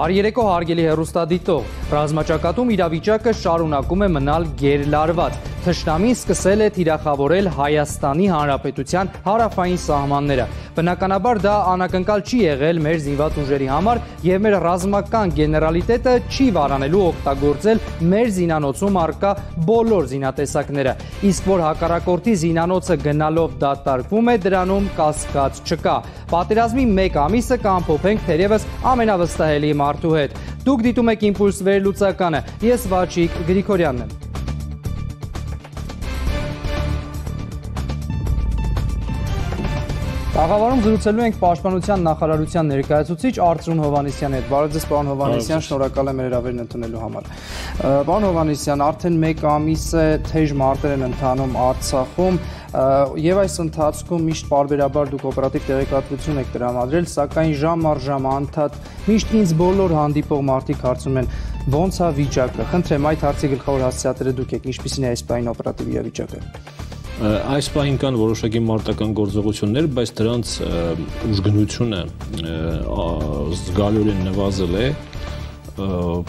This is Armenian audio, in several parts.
Բարի երեկո հարգելի հերոստադիտող։ Ռազմաճակատում իրավիճակը շարունակում է մնալ գերլարված։ Թշնամին սկսել է թիրախավորել Հայաստանի Հանրապետության հարավային սահմանները։ Բնականաբար դա անակնկալ չի եղել մեր զինված ուժերի համար եւ մեր ռազմական գեներալիտետը չի վարանելու օգտագործել մեր զինանոցում արկա բոլոր զինատեսակները։ Իսկ որ հակառակորդի զինանոցը գնալով դատարկվում է, դրանում կասկած չկա։ Պատերազմի 1 ամիսը կամփոփենք թերևս ամենավստահելի մարդու հետ։ Դուք դիտում եք Իմպուլս վերլուծականը։ Ես Վաչիկ Գրիգորյանն եմ։ Աղավարում զրուցելու ենք Պաշտպանության նախարարության ներկայացուցիչ Արծրուն Հովանեսյանի հետ։ Բարև ձեզ, պարոն Հովանեսյան, շնորհակալ եմ հրավերն ընդունելու համար։ Պարոն Հովանեսյան, արդեն 1 ամիս է թեժ մարտեր են ընթանում Արցախում եւ այս ընթացքում միշտ բարբերաբար դուք օպերատիվ տեղեկատվություն եք տրամադրել, սակայն ժամ առ ժամ անդադ միշտ ինձ բոլոր հանդիպող մարդիկ հարցում են ո՞նց է վիճակը։ Խնդրեմ այդ հարցի գլխավոր հասցեատերը դուք եք, ինչպիսին է այս պահին օպերատիվ իրավիճակը։ Այս պահին կան որոշակի մարտական գործողություններ, բայց դրանց ուժգնությունը զգալիորեն նվազել է։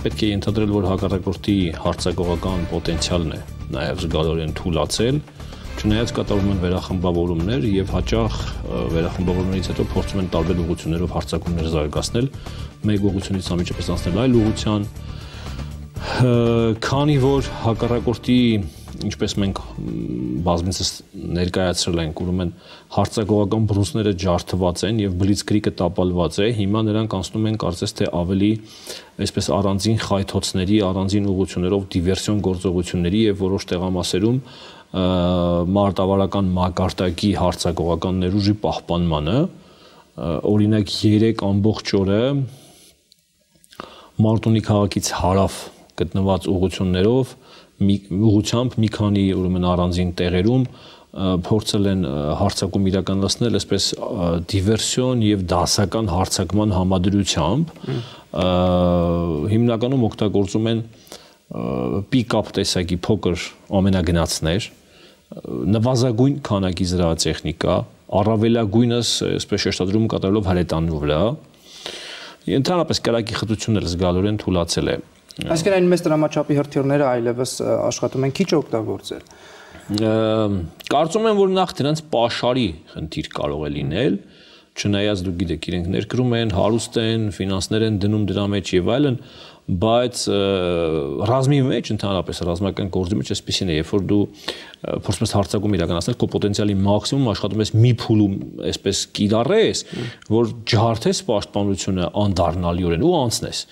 Պետք է ենթադրել, որ հակառակորդի հարցակողական պոտենցիալն է նաև զգալիորեն թուլացել Չնայած կատարվում են վերախմբավորումներ եւ հաճախ վերախմբավորումներից հետո փորձում են տարբեր ուղղություններով հարցակումներ զարգացնել, մեկ ուղղությունից ամիջապես անցնել այլ ուղղության, քանի որ հակառակորդի ինչպես մենք բազմիցս ներկայացրել ենք, ուրեմն հարցակողական բրուսները ջարդված են եւ բլիցկրիկը տապալված է, հիմա նրանք անցնում են կարծես թե ավելի այսպես առանձին խայթոցների, առանձին ուղություններով դիվերսիոն գործողությունների եւ որոշ տեղամասերում մարտավարական մակարդակի հարցակողական ներուժի պահպանմանը օրինակ 3 ամբողջ օրը Մարտունի քաղաքից հարավ գտնված ուղություններով մի ուղությամբ մի քանի ուրեմն առանձին տեղերում փորձել են հարցակում իրականացնել այսպես դիվերսիոն եւ դասական հարցակման համադրությամբ հիմնականում օգտագործում են պիկապ տեսակի փոքր ամենագնացներ նվազագույն քանակի զրահատեխնիկա, առավելագույնս, այսպես շեշտադրում կատարելով հրետանու վրա, ընդհանրապես կրակի խտությունն էլ զգալորեն թուլացել է։ Այսինքն այն մեծ դրամաչափի հրթիռները այլևս աշխատում են քիչ օգտագործել։ Կարծում եմ, որ նախ դրանց pašարի խնդիր կարող է լինել, չնայած դուք գիտեք, իրենք ներկրում են, հարուստ են, ֆինանսներ են դնում դրա մեջ եւ այլն, բայց ռազմի մեջ ընդհանրապես ռազմական գործի մեջ այսպեսին է, երբ որ դու փորձում ես հարցակում իրականացնել, քո պոտենցիալի մաքսիմում աշխատում ես մի փուլում այսպես կիրառես, որ ջարդես պաշտպանությունը անդառնալիորեն ու անցնես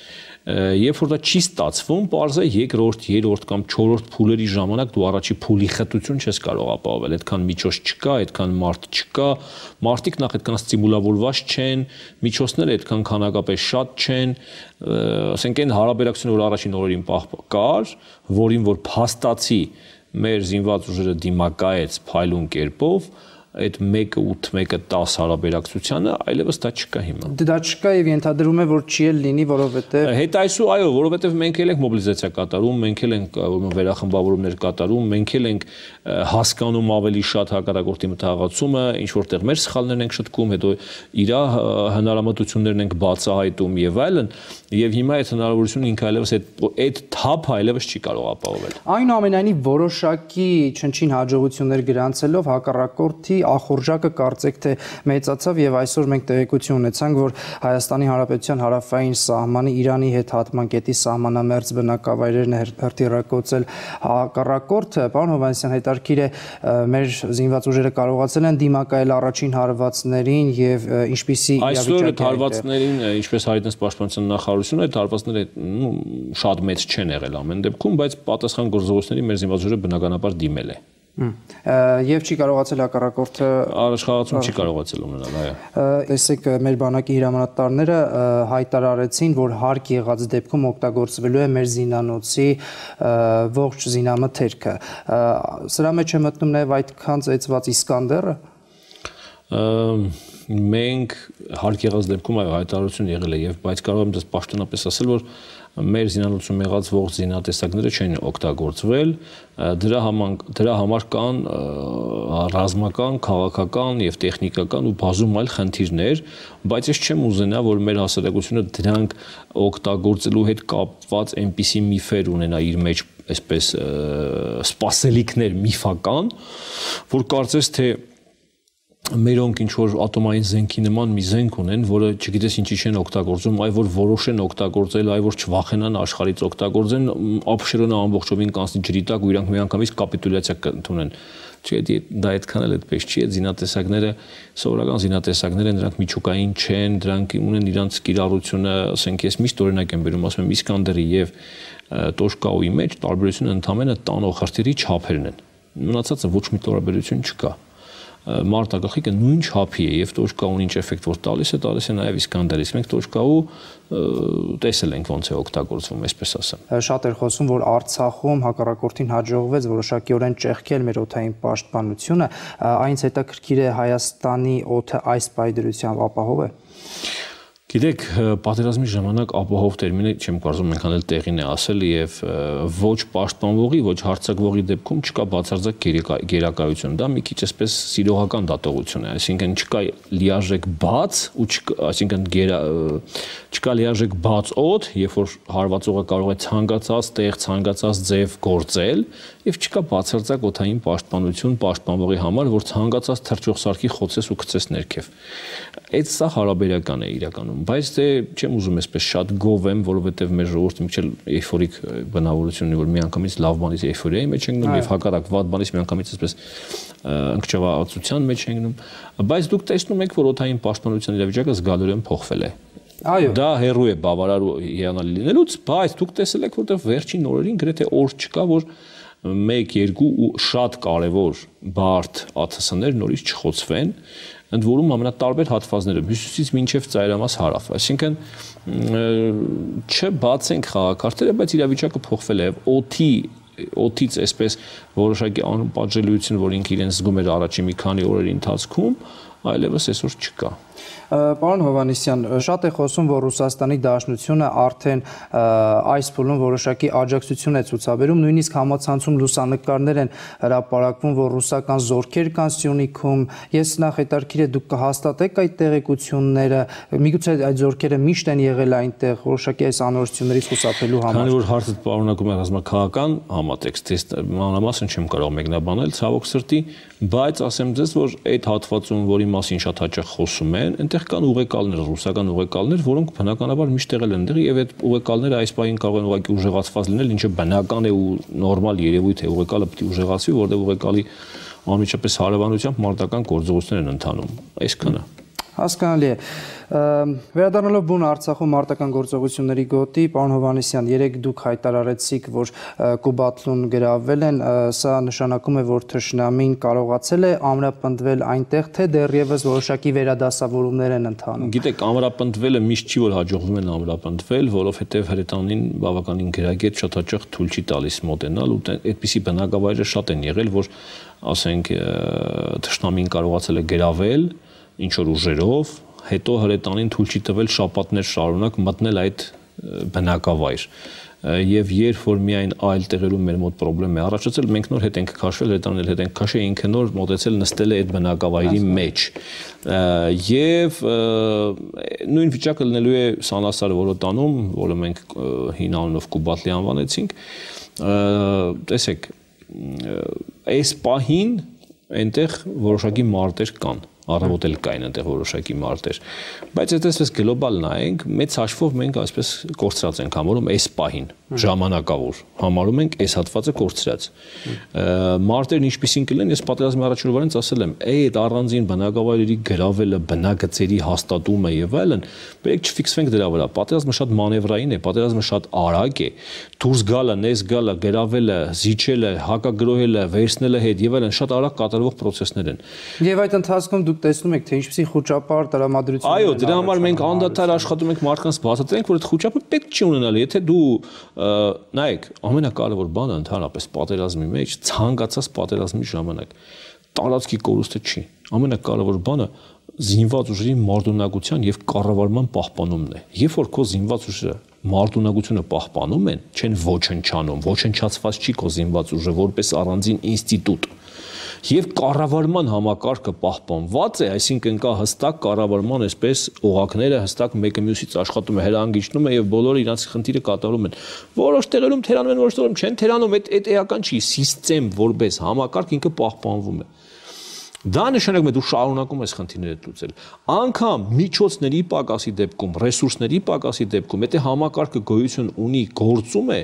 երբ որ դա չի ստացվում, parz է երկրորդ, երրորդ կամ չորրորդ փուլերի ժամանակ դու առաջի փուլի խտություն չես կարող ապահովել, այդքան միջոց չկա, այդքան մարդ չկա, մարդիկ նախ այդքան ստիմուլավորված չեն, միջոցները այդքան քանակապես շատ չեն, ասենք այն հարաբերակցությունը, որ առաջին օրերին կար, որին որ փաստացի մեր զինված ուժերը դիմակայեց փայլուն կերպով, այդ 1-ը 8, 1-ը 10 հարաբերակցությանը, այլևս դա չկա հիմա։ Դա չկա եւ ենթադրում է, որ չի էլ լինի, որովհետեւ Հետ այսու, այո, որովհետեւ մենք էլ ենք մոբիլիզացիա կատարում, մենք էլ ենք վերախմբավորումներ կատարում, մենք էլ ենք հասկանում ավելի շատ հակառակորդի մտահղացումը, ինչ որտեղ մեր սխալներն ենք շտկում, հետո իր հնարամտություններն ենք բացահայտում եւ այլն, եւ հիմա այդ հնարավորությունը ինքը այլևս այդ այդ թափը այլևս չի կարող ապահովել։ Այնուամենայնիվ որոշակի չնչին հաջողություններ գրանցելով հակառակորդի ախորժակը կարծեք թե մեծացավ եւ այսօր մենք տեղեկություն ունեցանք, որ Հայաստանի Հանրապետության հարավային սահմանի Իրանի հետ հատման կետի սահմանամերձ բնակավայրերն հրթիռակոծել հակառակորդը, պարոն Հովանեսյան հետարքիր է մեր զինված ուժերը կարողացել են դիմակայել առաջին հարվածներին եւ ինչպիսի իրավիճակ է։ Այսօր հարվածներին, ինչպես հայտնեց պաշտպանության նախարարությունը, այդ հարվածները շատ մեծ չեն եղել ամեն դեպքում, բայց պատասխան գործողությունների մեր զինված ուժերը բնականաբար դիմել է եւ չի կարողացել հակառակորդը առաջխաղացում չի կարողացել ունենալ, այո։ Տեսեք, մեր բանակի հրամանատարները հայտարարեցին, որ հարկ եղած դեպքում օգտագործվելու է մեր զինանոցի ողջ զինամթերքը։ Սրա մեջ է մտնում նաեւ այդքան ծեծված Իսկանդերը։ մենք հարկ եղած դեպքում այո հայտարարություն եղել է եւ բայց կարող եմ դες պաշտոնապես ասել որ մեր զինալուծում եղած ողջ զինատեսակները չեն օգտագործվել դրա համար դրա համար կան ռազմական, քաղաքական եւ տեխնիկական ու բազում այլ խնդիրներ, բայց ես չեմ ուզենա, որ մեր հասարակությունը դրանք օգտագործելու հետ կապված այնպիսի միֆեր ունենա իր մեջ, այսպես սпасելիքներ միֆական, որ կարծես թե մերոնք ինչ որ ատոմային զենքի նման մի զենք ունեն, որը չգիտես ինչի չեն օգտագործում, այ որ որոշ են օգտագործել, այ որ չվախենան աշխարից օգտագործեն, ապշերոնը ամբողջովին կանցնի ջրի տակ ու իրանք միանգամից կապիտուլյացիա կընդունեն։ Չէ, դա այդքան էլ այդպես չի, այդ զինատեսակները սովորական զինատեսակներ են, դրանք միջուկային չեն, դրանք ունեն իրանց կիրառությունը, ասենք ես միշտ օրինակ եմ բերում, ասում եմ Իսկանդերի եւ Տոշկաուի մեջ տարբերությունը ընդհանրապես տանող խրտերի չափերն են։ Մնացածը ոչ մի տարբերություն չկա մարտագլխիկը նույն չափի է եւ տոշկաուն ինչ էֆեկտ որ տալիս է, տալիս է նաեւ Իսկանդերից։ Մենք տոշկաու տեսել ենք ոնց է օգտագործվում, այսպես ասեմ։ Շատ էր խոսում, որ Արցախում հակառակորդին հաջողվեց որոշակիորեն ճեղքել մեր օթային պաշտպանությունը, այնց հետաքրքիր է Հայաստանի օթը այս պայդրությամբ ապահով է։ Գիտեք, պատերազմի ժամանակ ապահով տերմինը չեմ կարծում այնքան էլ տեղին է ասել եւ ոչ պաշտպանվողի, ոչ հարցակվողի դեպքում չկա բացարձակ գերակայություն։ Դա մի քիչ էսպես սիրողական դատողություն է, այսինքն չկա լիարժեք բաց ու այսինքն գերա չկա լիարժեք բաց օդ, երբ որ հարվածողը կարող է ցանկացած տեղ, ցանկացած ձև գործել եւ չկա բացարձակ օթային պաշտպանություն պաշտպանվողի համար, որ ցանկացած թրջող սարքի խոցես ու գցես ներքև։ Այդ սա հարաբերական է իրականում, բայց դե չեմ ուզում այսպես շատ գովեմ, որովհետեւ մեր ժողովուրդը մի քիչ էйֆորիկ բնավորություն ունի, որ միանգամից լավ բանից էйֆորիայի մեջ են գնում եւ հակառակ վատ բանից միանգամից այսպես ընկճավացության մեջ են գնում, բայց դուք տեսնում եք, որ օթային պաշտպանության իրավիճակը զգալիորեն փոխվել է։ Այո։ Դա հերո է բավարար ու հիանալի լինելուց, բայց դուք տեսել եք, որտեղ վերջին օրերին գրեթե օր չկա, որ 1-2 ու շատ կարևոր բարդ ԱԹՍ-ներ նորից չխոցվեն, ընդ որում ամենատարբեր հատվածները հյուսիսից մինչև ծայրամաս հարավ, այսինքն չբացենք խաղակարգերը, բայց իրավիճակը փոխվել է օթի օթից այսպես որոշակի անպատժելիություն, որ ինքը իրեն զգում էր առաջի մի քանի օրերի ընթացքում, այլևս այսօր չկա։ Պարոն Հովանիսյան, շատ է խոսում, որ Ռուսաստանի Դաշնությունը արդեն այս փուլում որոշակի աջակցություն է ցուցաբերում, նույնիսկ համացանցում լուսանկարներ են հրապարակվում, որ ռուսական զորքեր կան Սյունիքում։ Ես նախ հետարքիր է դուք կհաստատեք այդ տեղեկությունները, միգուցե այդ զորքերը միշտ են եղել այնտեղ որոշակի այս անորություններից խուսափելու համար։ Քանի որ հարցը պարունակում է ռազմաքաղաքական համատեքստ, մանրամասն չեմ կարող մեկնաբանել ցավոք սրտի, բայց ասեմ ձեզ, որ այդ հատվածում, որի մասին շատ հաճախ խոսում են, այնտեղ կան ուղեկալներ, ռուսական ուղեկալներ, որոնք բնականաբար միշտ եղել են դեղի եւ այդ ուղեկալները այս պահին կարող են ուղղակի ուժեղացված լինել, ինչը բնական է ու նորմալ երևույթ է, ուղեկալը պետք է ուժեղացվի, որտեղ ուղեկալի անմիջապես հարևանությամբ մարտական գործողություններ են ընթանում։ Այսքանը։ Հասկանալի է։ Վերադառնալով բուն Արցախում մարտական գործողությունների գոտի, պարոն Հովանեսյան, երեք դուք հայտարարեցիք, որ Կուբատլուն գրավել են, սա նշանակում է, որ Թշնամին կարողացել է ամրապնդվել այնտեղ, թե դեռևս որոշակի վերադասավորումներ են ընթանում։ Գիտեք, ամրապնդվելը միշտ չի որ հաջողվում են ամրապնդվել, որովհետև հրետանին բավականին գրագետ շատ հաճախ թույլ չի տալիս մոտենալ ու այդպիսի բնակավայրեր շատ են եղել, որ ասենք Թշնամին կարողացել է գրավել ինչ որ ուժերով, հետո հրետանին թույլ չի տվել շապատներ շարունակ մտնել այդ բնակավայր եւ երբ որ միայն այլ տեղերում մեր մոտ խնդրեմ է առաջացել, մենք նոր հետ ենք քաշվել, հրետանել հետ ենք քաշել, ինքը նոր մոտեցել նստել է այդ բնակավայրի մեջ։ Եվ նույն վիճակը լինելու է Սանասար որոտանում, որը մենք հին անունով Կուբատլի անվանեցինք։ Տեսեք, այս պահին այնտեղ որոշակի մարտեր կան առավոտել կային այնտեղ որոշակի մարտեր։ Բայց եթե այսպես գլոբալ նայենք, մեծ հաշվով մենք այսպես կորցրած ենք համարում այս պահին, ժամանակավոր։ Համարում ենք այս հատվածը կորցրած։ Մարտերն ինչպեսին կլինեն, ես պատերազմի առաջին օրվանից ասել եմ, այդ առանձին բնակավայրերի գրավելը, բնակցերի հաստատումը եւ այլն, պետք չֆիքսվենք դրա վրա։ Պատերազմը շատ մանևրային է, պատերազմը շատ արագ է։ Դուրս գալը, նես գալը, գրավելը, զիջելը, հակագրոհելը, վերցնելը հետ եւ այլն շատ արագ կատարվող process-ներ են։ Եւ այդ ընթացքում դուք տեսնում եք, թե ինչպեսի խոճապար տրամադրություն Այո, դրա համար մենք անդադար աշխատում ենք մարդկանց բացատրենք, որ այդ խոճապը պետք չի ունենալ, եթե դու նայեք, ամենակարևոր բանը ընդհանրապես պատերազմի մեջ ցանկացած պատերազմի ժամանակ տարածքի կորուստը չի։ Ամենակարևոր բանը զինված ուժերի մարդունակության եւ կառավարման պահպանումն է։ Երբ որ քո զինված ուժը մարդունակությունը պահպանում են, չեն ոչնչանում, ոչնչացված չի քո զինված ուժը որպես առանձին ինստիտուտ եւ կառավարման համակարգը պահպանված է, այսինքն կա հստակ կառավարման այսպես օղակները հստակ մեկը մյուսից աշխատում է, հրանգիչնում է եւ բոլորը իրանց խնդիրը կատարում են։ Որոշ տեղերում թերանում են, որոշ տեղերում չեն թերանում, այդ այդ էական չի, սիստեմ որպես համակարգ ինքը պահպանվում է։ Դա նշանակում է դու շարունակում ես խնդիրները լուծել։ Անկամ միջոցների պակասի դեպքում, ռեսուրսների պակասի դեպքում, եթե համակարգը գոյություն ունի, գործում է,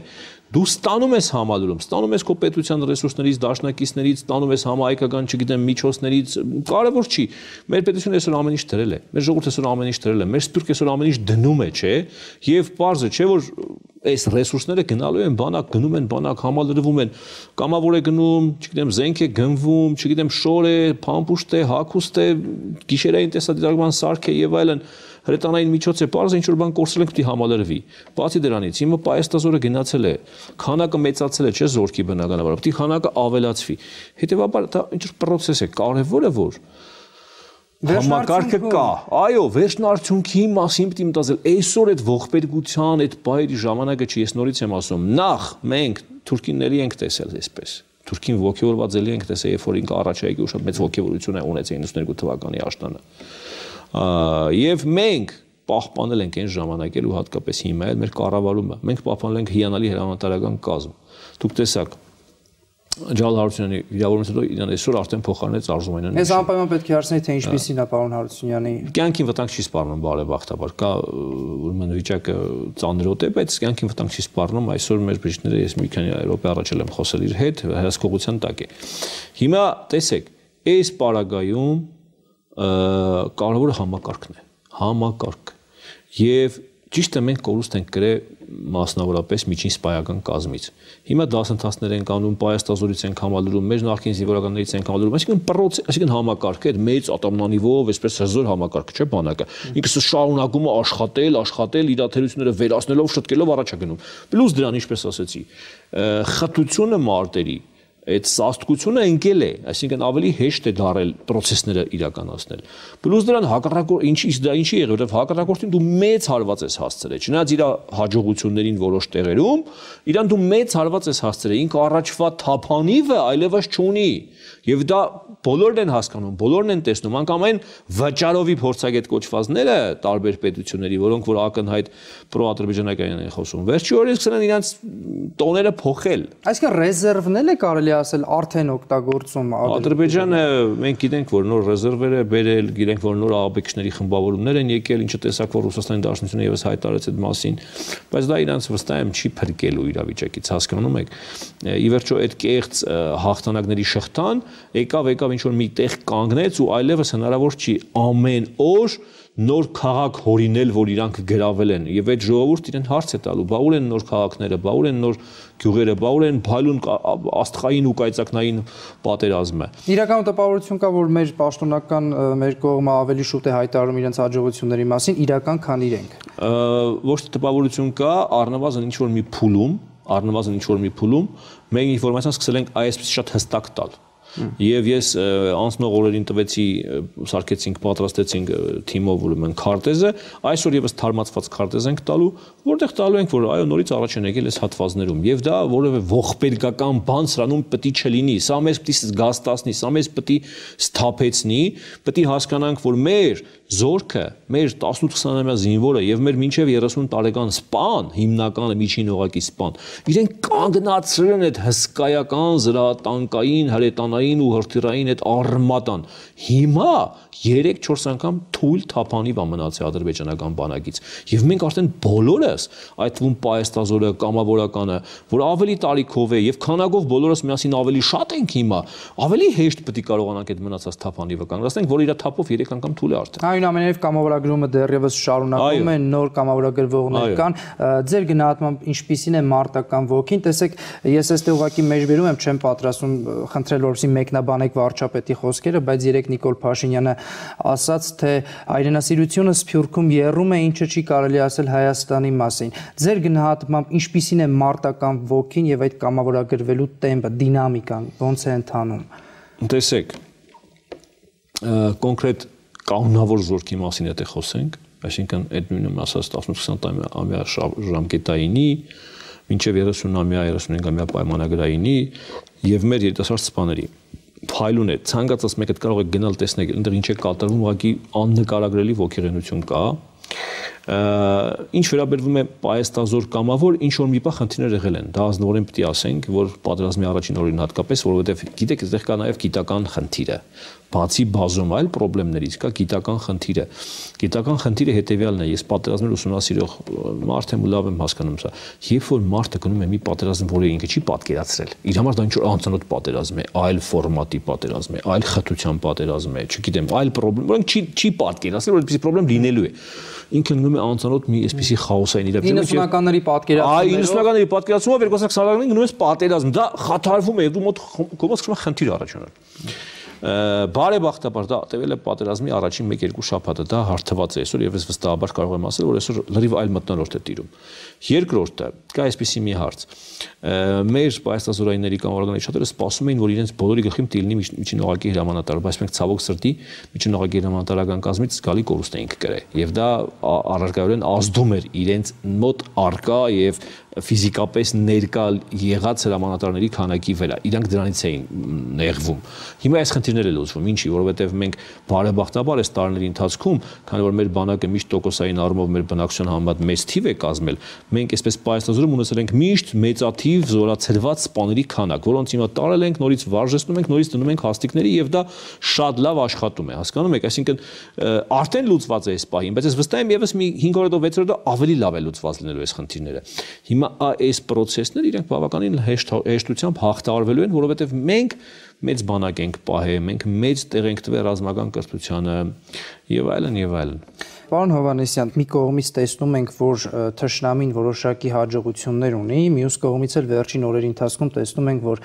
դու ստանում ես համալուրում, ստանում ես քո պետության ռեսուրսներից, դաշնակիցներից, ստանում ես համահայկական, չգիտեմ, միջոցներից, կարևոր չի։ Մեր պետությունը այսօր ամեն ինչ դրել է։ Մեր ժողովուրդը այսօր ամեն ինչ դրել է։ Մեր սպյուրքը այսօր ամեն ինչ դնում է, չէ՞։ Եվ པարզը չէ, որ այս ռեսուրսները գնալու են բանակ, գնում են բանակ, համալրվում են, կամավոր է գնում, չգիտեմ, զենք է գնվում, չգիտեմ, շոր է, փամփուշտ է, հակուստ է, գիշերային տեսադիտարկման սարք է եւ այլն հրետանային միջոց է, parz ինչ որ բան կորցրել ենք պիտի համալրվի։ Բացի դրանից, հիմա պայեստազորը գնացել է, քանակը մեծացել է, չէ՞ զորքի բնականաբար, պիտի քանակը ավելացվի։ Հետևաբար դա ինչ որ process է, կարևորը որ համակարգը կա։ Այո, վերջնարդյունքի մասին պիտի մտածել։ Այսօր այդ ողբերգության, այդ բայրի ժամանակը չի, ես նորից եմ ասում, նախ մենք թուրքինների ենք տեսել այսպես Թուրքին ողջորված էլի ենք տեսել, երբ որ ինքը առաջայիկի շատ մեծ ողջավորություն է ունեցել 92 թվականի աշտանը եւ մենք պահպանել ենք այն ժամանակել ու հատկապես հիմա էլ մեր կառավարումը մենք պահպանել ենք հիանալի հրամանատարական կազմ դուք տեսաք Ջալ Հարությունյանի վիրավորումից հետո իրան այսօր արդեն փոխարինեց Արզումանյանին։ Ես անպայման պետք է հարցնեի, թե ինչպեսին է պարոն Հարությունյանի։ Կյանքին վտանգ չի սպառնում բարեբախտաբար։ Կա ուրեմն վիճակը ծանրոտ է, բայց կյանքին վտանգ չի սպառնում։ Այսօր մեր բժիշկները ես մի քանի րոպե առաջել եմ խոսել իր հետ, հրասկողության տակ է։ Հիմա տեսեք, այս պարագայում կարևորը համակարգն է, համակարգ։ Եվ ճիշտ է մենք կորուստ ենք գրել մասնավորապես միջին սպայական կազմից։ Հիմա դասընթացներ են կանում, պայաստազորից են համալրում, մեր նախկին զինվորականներից են համալրում, այսինքն պրոց, այսինքն համակարգը այդ մեծ ատոմնանիվով, այսպես հզոր համակարգ չէ բանակը։ Ինքս շարունակում է աշխատել, աշխատել, իրաթերությունները վերացնելով, շտկելով առաջ է գնում։ Պլյուս դրան, ինչպես ասացի, խտությունը մարտերի այդ սաստկությունը ընկել է, այսինքն ավելի հեշտ է դարել process-ները իրականացնել։ Պլյուս դրան հակառակորդ ինչի դա ինչի եղել, որովհետև հակառակորդին դու մեծ հարված ես հասցրել։ Չնայած իր հաջողություններին որոշ տեղերում, իրան դու մեծ հարված ես հասցրել։ Ինքը առաջվա թափանիվը այլևս չունի։ Եվ դա բոլորն են հասկանում, բոլորն են տեսնում, անկամ այն վճարովի փորձագետ կոչվածները տարբեր պետությունների, որոնք որ ակնհայտ պրո-ադրբեջանական են խոսում։ Վերջի օրերս սկսեն իրանց տոները փոխել։ Այսինքն ռեզերվն էլ է կարելի ասել արդեն օգտագործում Ադրբեջանը մենք գիտենք որ նոր ռեզերվեր է բերել, գիտենք որ նոր ԱԲԿ-ների խմբավորումներ են եկել, ինչը տեսակ որ Ռուսաստանի Դաշնությունը եւս հայտարարեց այդ մասին, բայց դա իրանց վստահ եմ չի փրկելու իրավիճակից, հասկանում եք։ Ի վերջո այդ կեղծ հաղթանակների շղթան եկավ եկավ ինչ որ մի տեղ կանգնեց ու այլևս հնարավոր չի ամեն օր նոր քաղաք հորինել, որ իրանք գրավել են եւ այդ ժողովուրդ իրեն հարց է տալու, բա ուր են նոր քաղաքները, բա ուր են նոր գյուղերը, բա ուր են փայլուն աստղային ու կայծակնային պատերազմը։ Իրական տպավորություն կա, որ մեր պաշտոնական մեր կողմը ավելի շուտ է հայտարարում իրենց հաջողությունների մասին, իրական քան իրենք։ Ոչ թե տպավորություն կա, առնվազն ինչ որ մի փուլում, առնվազն ինչ որ մի փուլում մենք ինֆորմացիան սկսել ենք այսպես շատ հստակ տալ Եվ ես անցնող օրերին տվեցի, սարքեցինք, պատրաստեցինք թիմով ուրեմն քարտեզը, այսօր եւս թարմացված քարտեզ ենք տալու, որտեղ տալու ենք, որ այո, նորից առաջ են եկել այս հատվածներում եւ դա որևէ ողբերգական բան սրանում պետք չլինի։ Սա մեզ պետք է զգաստացնի, սա մեզ պետք է սթափեցնի, պետք է հասկանանք, որ մեր զորքը, մեր 18-20-ամյա զինվորը եւ մեր մինչեւ 30 տարեկան սպան, հիմնականը միջին օղակի սպան, իրենք կանգնացրել են այդ հսկայական զրահատանկային, հրետանային ու հրթիռային այդ արմատան։ Հիմա 3-4 անգամ թույլ թափանիվ է մնացել ադրբեջանական բանակից։ Եվ մենք արդեն բոլորս, այդ թվում պայեստազորը, կամավորականը, որ ավելի տարիքով է եւ քանակով բոլորս միասին ավելի շատ ենք հիմա, ավելի հեշտ պետք է կարողանանք այդ մնացած թափանիվը կանգնեցնենք, որ իր թափով 3 անգամ թույլ է արդեն։ Այնուամենայնիվ կամավորագրումը դեռևս շարունակում է, նոր կամավորագրվողներ կան։ Ձեր գնահատմամբ ինչպիսին է մարտական ոգին, տեսեք, ես այստեղ ուղակի մեջբերում եմ, չեմ պատրաստում խնդրել որպեսի մեկնաբանեք վարչապետի խոսքերը, բայց երեք Նիկոլ Փաշինյանը ասաց, թե այրենասիրությունը Սփյուռքում երում է, ինչը չի կարելի ասել Հայաստանի մասին։ Ձեր գնահատմամբ ինչպիսին է մարտական ոգին եւ այդ կամավորագրվելու տեմպը, դինամիկան, ո՞նց է ընթանում։ Տեսեք, կոնկրետ կանոնավոր զորքի մասին եթե խոսենք, այսինքն այդ նույնը ասած 18-20 ամյա ժամկետայինի մինչև 30-ամյա 35-ամյա պայմանագրայինի եւ մեր երիտասարդ սպաների փայլուն է ցանկացած մեկը կարող է գնալ տեսնել այնտեղ ինչ է կատարվում ուղղակի աննկարագրելի ողջերենություն կա ինչ վերաբերվում է պայեստազոր կամավոր ինչ որ մի բա խնդիրներ եղել են դա ազնվորեն է ասենք որ պատերազմի առաջին օրին հատկապես որովհետև գիտեք այդտեղ կա նաև գիտական խնդիրը բացի բազում այլ խնդիրներից կա գիտական խնդիրը։ Գիտական խնդիրը հետեւյալն է, ես պատերազմներ ուսումնասիրող մարդ եմ ու լավ եմ հասկանում սա։ Երբ որ մարդը գնում է մի պատերազմ, որը ինքը չի պատկերացրել, իր համար դա ինչ որ անծանոթ պատերազմ է, այլ ֆորմատի պատերազմ է, այլ խթության պատերազմ է, չգիտեմ, այլ խնդրեմ, որոնք չի չի պատկերացրել, որ այդպեսի խնդրեմ լինելու է ինքը գնում է անծանոթ մի այսպիսի խաոսային իրավիճակում 90-ականների պատկերացումով այ 90-ականների պատկերացումով 2020-ականներին գնում ես պատերազմ դա խաթարվում է դու մոտ կոմոս խնդիր առաջանում բարեբախտաբար դա տևել է պատերազմի առաջին 1-2 շաբաթը, դա հարթված է այսօր եւ ես վստահաբար կարող եմ ասել, որ այսօր լրիվ այլ մտնոլորտ է տիրում։ Երկրորդը, կա այսպեսի մի հարց։ Մեր պայստազորայինների կամ օրգանների շատերը սպասում էին, որ իրենց բոլորի գլխին տիլնի միջին օղակի հրամանատար, բայց մենք ցավոք սրտի միջին օղակի հրամանատարական կազմից զգալի կորուստ էինք կրել։ Եվ դա առարկայորեն ազդում էր իրենց մոտ արկա եւ ֆիզիկապես ներկա եղած հրամանատարների քանակի վրա։ Իրանք դրանից էին նեղվում։ Հիմա այս խնդիրները լուծվում, ինչի, որովհետև մենք բարեբախտաբար այս տարիների ընթացքում, քանի որ մեր բանակը միշտ տոկոսային առումով մեր բնակչության համեմատ մեծ թիվ է կազմել, մենք այսպես պայստազորում ունեցել ենք միշտ մեծաթիվ զորացրված սպաների քանակ, որոնց հիմա տարել ենք, նորից վարժեցնում ենք, նորից դնում ենք հաստիկների եւ դա շատ լավ աշխատում է, հասկանում եք, այսինքն արդեն լուծված է այս պահին, բայց ես վստահ եմ եւս մի 5 օրով 6 օրով ավելի լավ է լուծված լինելու այս խնդիրները։ Հիմա այս process-ները իրենք բավականին հեշտությամբ հաղթարվելու են, որովհետեւ մենք մեծ բանակ ենք պահել, մենք մեծ տեղ ենք տվել ռազմական կրթությանը եւ այլն եւ այլն։ Պարոն Հովանեսյան, մի կողմից տեսնում ենք, որ թշնամին որոշակի հաջողություններ ունի, մյուս կողմից էլ վերջին օրերի ընթացքում տեսնում ենք, որ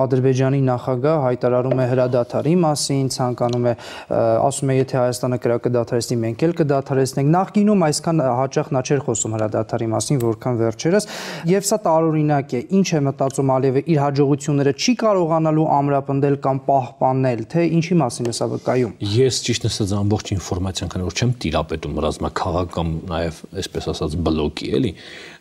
Ադրբեջանի նախագահ հայտարարում է հրադադարի մասին, ցանկանում է ասում է, եթե Հայաստանը կրակը դադարեցնի, մենք էլ կդադարեցնենք։ Նախկինում այսքան հաճախ նա չէր խոսում հրադադարի մասին, որքան վերջերս, եւ սա տարօրինակ է։ Ինչ է մտածում Ալիևը իր հաջողությունները չի կարողանալու ամրապնդել կամ պահպանել, թե ինչի մասին է սա վկայում։ Ես ճիշտ ասած ամբողջ ինֆորմացիան որ չեմ տիրապետում ռազմաքաղաքական նաև այսպես ասած բլոկի, էլի։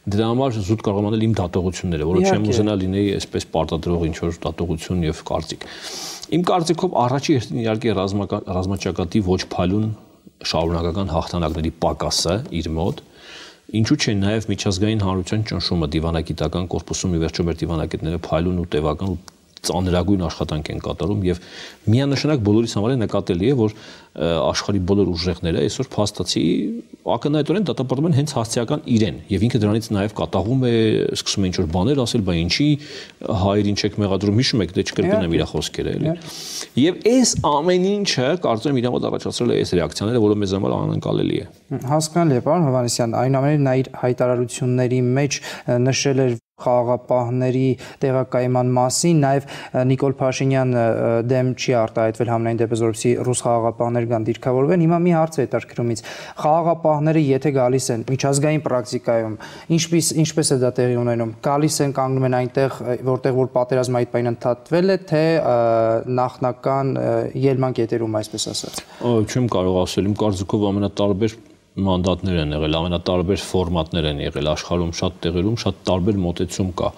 Դրա համար զուտ կարող եմ անել իմ դատողությունները, որը չեմ ուզենա լինեի այսպես պարտադրող ինչ որ դատողություն եւ կարծիք։ Իմ կարծիքով առաջի իհարկե ռազմաճակատի ոչ փալուն շարունակական հաղթանակների պակասը իր մոտ Ինչու՞ չէ նաև միջազգային հանրության ճնշումը դիվանագիտական կորպուսում ի վերջո մեր դիվանագետները փայլուն ու տևական ու ծանրագույն աշխատանք են կատարում եւ միանշանակ բոլորիս համար է նկատելի է որ աշխարհի բոլոր ուժեղները այսօր փաստացի ակնհայտորեն դատապարտում են հենց հասցեական իրեն եւ ինքը դրանից նաեւ կատաղում է սկսում է ինչ որ բաներ ասել բայ ինչի հայերին չեք մեղադրում հիշում եք դե չկրկնեմ իր խոսքերը էլի եւ այս ամեն ինչը կարծում եմ իր մոտ առաջացրել է այս ռեակցիաները որը մեզ համար անկալելի է հասկանալի է պարոն Հովանեսյան այնուամենայնիվ նա իր հայտարարությունների մեջ նշել էր խաղաղապահների տեղակայման մասին նաև Նիկոլ Փաշինյան դեմ չի արտահայտվել համնային դեպս որպեսի ռուս խաղաղապահներ կան դիրքավորվեն հիմա մի հարց է հետաքրքրումից. խաղաղապահները եթե գալիս են միջազգային պրակտիկայում ինչպես ինչպես է դա տեղի ունենում գալիս են կանգնում են այնտեղ որտեղ որ պատերազմը այդ պայն ընդհատվել է թե նախնական ելման կետերում այսպես ասած չեմ կարող ասել իմ կարծիքով ամենատարբեր մանդատներ են եղել, ամենատարբեր ֆորմատներ են եղել աշխարհում շատ տեղերում, շատ տարբեր մոտեցում կա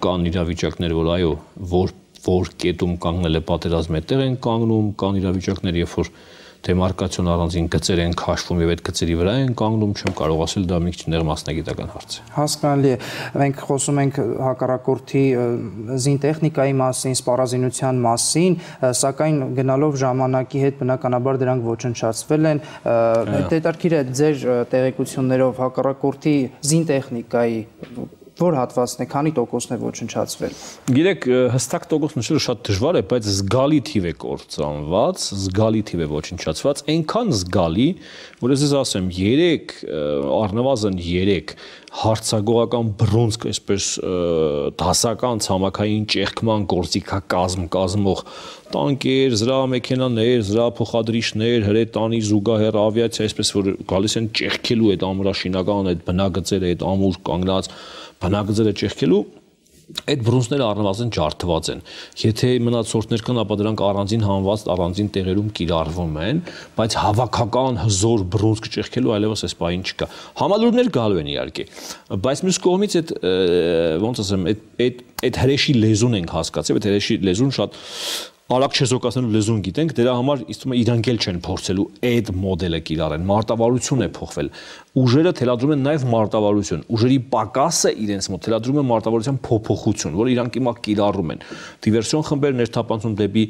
կան իրավիճակներ, որ այո, որ որ կետում կանգնել է պատերազմը, այդտեղ են կանգնում, կան իրավիճակներ, երբ որ դեմարկացիոն առանձին գծեր են քաշվում եւ այդ գծերի վրա են կանգնում, չեմ կարող ասել դա մի քիչ ներ մասնագիտական հարց է։ Հասկանալի է։ Մենք խոսում ենք հակառակորդի զինտեխնիկայի մասին, սպառազինության մասին, սակայն գնալով ժամանակի հետ բնականաբար դրանք ոչնչացվել են։ Դետարկիր է ձեր տեղեկություններով հակառակորդի զինտեխնիկայի որ հատվածն է, քանի տոկոսն է ոչնչացվել։ Գիտեք, հստակ տոկոս նշելը շատ դժվար է, բայց զգալի թիվ է կործանված, զգալի թիվ է ոչնչացված, այնքան զգալի, որ ես ասեմ 3 առնվազն 3 հարցագողական բրոնզկ այսպես դասական ցամաքային ճեղքման գործիքակազմ կազմող տանկեր, զրահամեքենաներ, զրահափոխադրիչներ, հրետանի զուգահեռ ավիացիա, այսպես որ գալիս են ճեղքելու այդ ամրաշինական այդ բնագծերը, այդ ամուր կանգնած բնագծերը ճեղքելու այդ բրոնզները առնվազն ջարդված են։ Եթե մնացորդներ կան, ապա դրանք առանձին հանված, առանձին տեղերում կիրառվում են, բայց հավաքական հզոր բրոնզ կճեղքելու այլևս այս բային չկա։ Համալուրներ գալու են իհարկե, բայց մյուս կողմից այդ ոնց ասեմ, այդ այդ այդ հրեշի լեզուն ենք հասկացել, այդ հրեշի լեզուն շատ արագ չեզոքացնելու լեզուն գիտենք, դրա համար իստում է իրանք էլ չեն փորձելու այդ մոդելը կիրառեն։ Մարտավարություն է փոխվել ուժերը թելադրում են նաև մարտավարություն։ Ուժերի պակասը իրենց մոտ թելադրում է մարտավարության փոփոխություն, որ իրանք հիմա կիրառում են։ Դիվերսիոն խմբեր ներթափանցում դեպի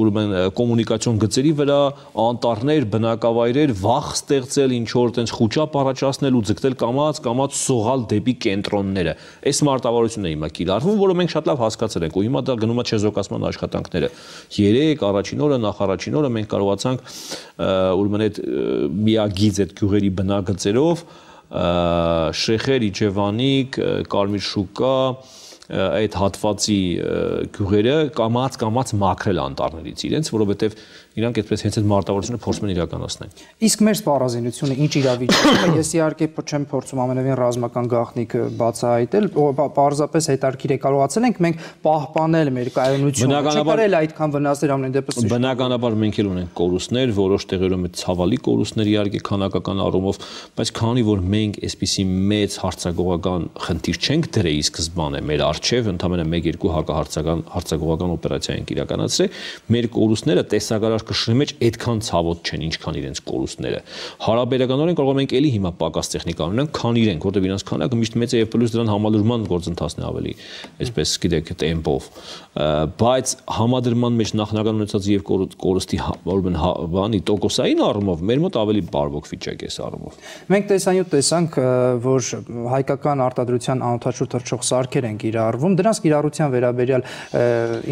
ուրեմն կոմունիկացիոն գծերի վրա, անտառներ, բնակավայրեր, վախ ստեղծել, ինչ որ տենց խոճապ առաջացնել ու ձգտել կամած, կամած սողալ դեպի կենտրոնները։ Այս մարտավարությունն է հիմա կիրառվում, որը մենք շատ լավ հասկացել ենք ու հիմա դա գնում է չեզոքացման աշխատանքները։ Երեք առաջին օրը, նախ առաջին օրը մենք կարողացանք ուրեմն այդ միագիծ այդ գյուղերի բնագծերը գծերով Շեխեր, Իջևանիկ, Կարմիր շուկա, այդ հատվածի գյուղերը կամած կամած մաքրել անտառներից իրենց, որովհետև իրանք այդպես հենց այդ մարտավարությունը փորձում են իրականացնել։ Իսկ մեր սպառազինությունը ինչ իրավիճակում է։ Ես իհարկե չեմ փորձում ամենևին ռազմական գաղտնիքը բացահայտել, պարզապես հետարքիր է կարողացել ենք մենք պահպանել մեր կայունությունը։ Չկարել այդքան վնասներ ամեն դեպս։ Բնականաբար մենք էլ ունենք կորուստներ, որոշ տեղերում է ցավալի կորուստներ իհարկե քանակական առումով, բայց քանի որ մենք այսպիսի մեծ հարցակողական խնդիր չենք դրել սկզբանե մեր արչև, ընդհանրապես 1-2 հակահարցական հարցակողական օպերացիա ենք իրականացրել, մեր կորուստները տեսակարար կշռի մեջ այդքան ցավոտ չեն, ինչքան իրենց կորուստները։ Հարաբերականորեն կարող ենք էլի հիմա պակաս տեխնիկա ունենանք, քան իրենք, որտեղ իրենց քանակը միշտ մեծ է եւ պլյուս դրան համալրման գործընթացն է ավելի, այսպես գիտեք, տեմպով։ Բայց համադրման մեջ նախնական ունեցած եւ կորուստի ուրեմն բանի տոկոսային առումով մեր մոտ ավելի բարվոք վիճակ է առումով։ Մենք տեսանյութ տեսանք, որ հայկական արտադրության անօթաչու թռչող սարքեր են կիրառվում, դրանց կիրառության վերաբերյալ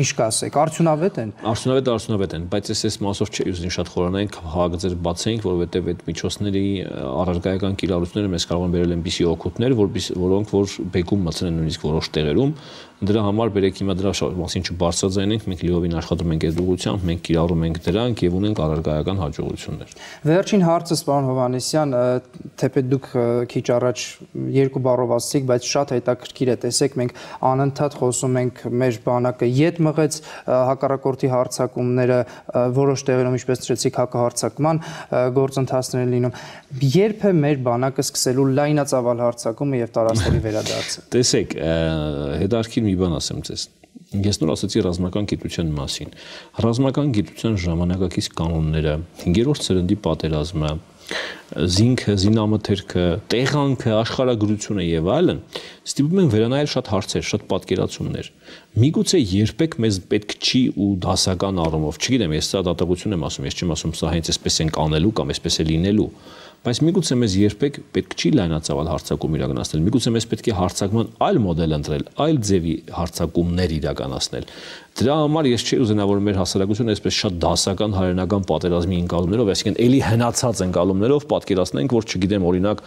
ինչ կասեք, արդյունավետ են։ Արդյունավետ արդյունավետ են, բայց ես այս մասով չէի ուզում շատ խորանայինք հագծեր բացեինք, որովհետև այդ միջոցների առարգայական կիրառությունները մեզ կարող են բերել այնպիսի օգուտներ, որոնք որ բեկում մտցնեն նույնիսկ որոշ տեղերում Դրա համար բերեք հիմա դրա մասին չբարձրաձայնենք, մենք լիովին աշխատում ենք այդ ուղղությամբ, մենք կիրառում ենք դրանք եւ ունենք առարգայական հաջողություններ։ Վերջին հարցը, պարոն Հովանեսյան, թեպետ դուք քիչ առաջ երկու բառով ասացիք, բայց շատ հետաքրքիր է, տեսեք, մենք անընդհատ խոսում ենք մեր բանակը յետ մղեց հակառակորդի հարցակումները, որոշ տեղերում ինչպես ծրեցիք հակահարցակման գործընթացներ լինում։ Երբ է մեր բանակը սկսելու լայնածավալ հարցակումը եւ տարածքների վերադարձը։ Տեսեք, հետարքին մի բան ասեմ ձեզ։ Ես նոր ասացի ռազմական գիտության մասին։ Ռազմական գիտության ժամանակակից կանոնները, 5-րդ սերնդի պատերազմը, զինքը, զինամթերքը, տեղանքը, աշխարհագրությունը եւ այլն, ստիպում են վերանայել շատ հարցեր, շատ պատկերացումներ։ Միգուցե երբեք մեզ պետք չի ու դասական առումով, չգիտեմ, ես սա դատողություն եմ ասում, ես չեմ ասում սա հենց այսպես ենք անելու կամ այսպես է լինելու, բայց միգուցե մեզ երբեք պետք չի լայնածավալ հարցակում իրականացնել։ Միգուցե մեզ պետք է հարցակման այլ մոդել ընտրել, այլ ձևի հարցակումներ իրականացնել։ Դրա համար ես չէի ուզենա որ մեր հասարակությունը այսպես շատ դասական հայրենական պատերազմի ընկալումներով, այսինքն էլի հնացած ընկալումներով պատկերացնենք, որ չգիտեմ, օրինակ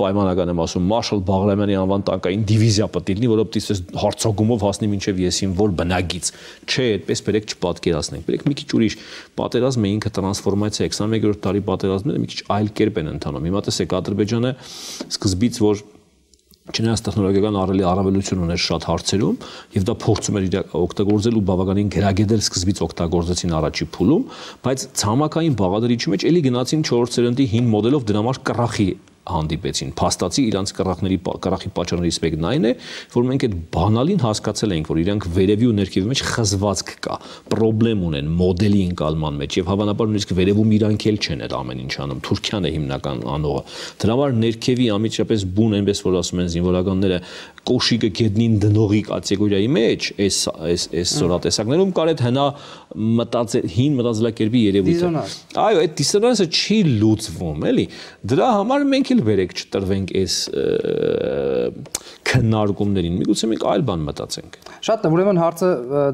պայմանական եմ ասում, Մարշալ Բաղրամյանի անվան տանկային դիվիզիա պետք լինի, որը պետք է հարցակումով հասնի մինչև եսին որ բնագից։ Չէ, այդպես բերեք չպատկերացնենք։ Բերեք մի քիչ ուրիշ պատերազմը ինքը տրանսֆորմացիա 21-րդ դարի պատերազմները մի քիչ այլ կերպ են ընթանում։ Հիմա տեսեք Ադրբեջանը սկզբից որ Չնայած տեխնոլոգիական առելի առավելություն ուներ շատ հարցերում եւ դա փորձում էր օգտագործել ու բավականին գրագեդել սկզբից օգտագործեցին առաջի փուլում, բայց ցամաքային բաղադրիչի մեջ էլի գնացին 4 սերնդի հին մոդելով դրա համար կռախի հանդիպեցին։ Փաստացի իրանց կռախների կռախի պատճառներից մեկն այն է, որ մենք այդ բանալին հասկացել ենք, որ իրանք վերևի ու ներքևի մեջ խզվածք կա, խնդրեմ ունեն մոդելի ընկալման մեջ եւ հավանաբար նույնիսկ վերևում իրանք էլ չեն այդ ամեն ինչ անում։ Թուրքիան է հիմնական անողը։ Դրա համար ներքևի ամիջապես բուն այնպես որ ասում են զինվորականները կոշիկը գետնին դնողի կատեգորիայի մեջ այս այս այս սորատեսակներում կար այդ հնա մտածել հին մտածելակերպի երևույթը։ Այո, այդ դիսոնանսը չի լուծվում, էլի։ Դրա համար մենք էլ վերեք չտրվենք այս քննարկումներին։ Միգուցե մենք այլ բան մտածենք։ Շատ է, ուրեմն հարցը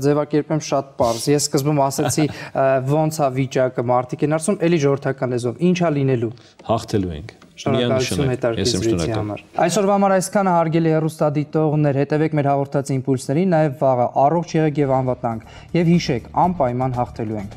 ձևակերպեմ շատ པարզ։ Ես սկզբում ասացի ոնց է վիճակը, մարդիկ են ասում, էլի ժողովրդական լեզվով, ի՞նչ է լինելու։ Հաղթելու ենք։ Շնորհակալություն հետաքրքրության համար։ Այսօրվա համար այսքանը հարգելի հեռուստադիտողներ, հետևեք մեր հաղորդած իմպուլսներին, նաև վաղը առողջ եղեք եւ անվտանգ։ Եվ հիշեք, անպայման հաղթելու ենք։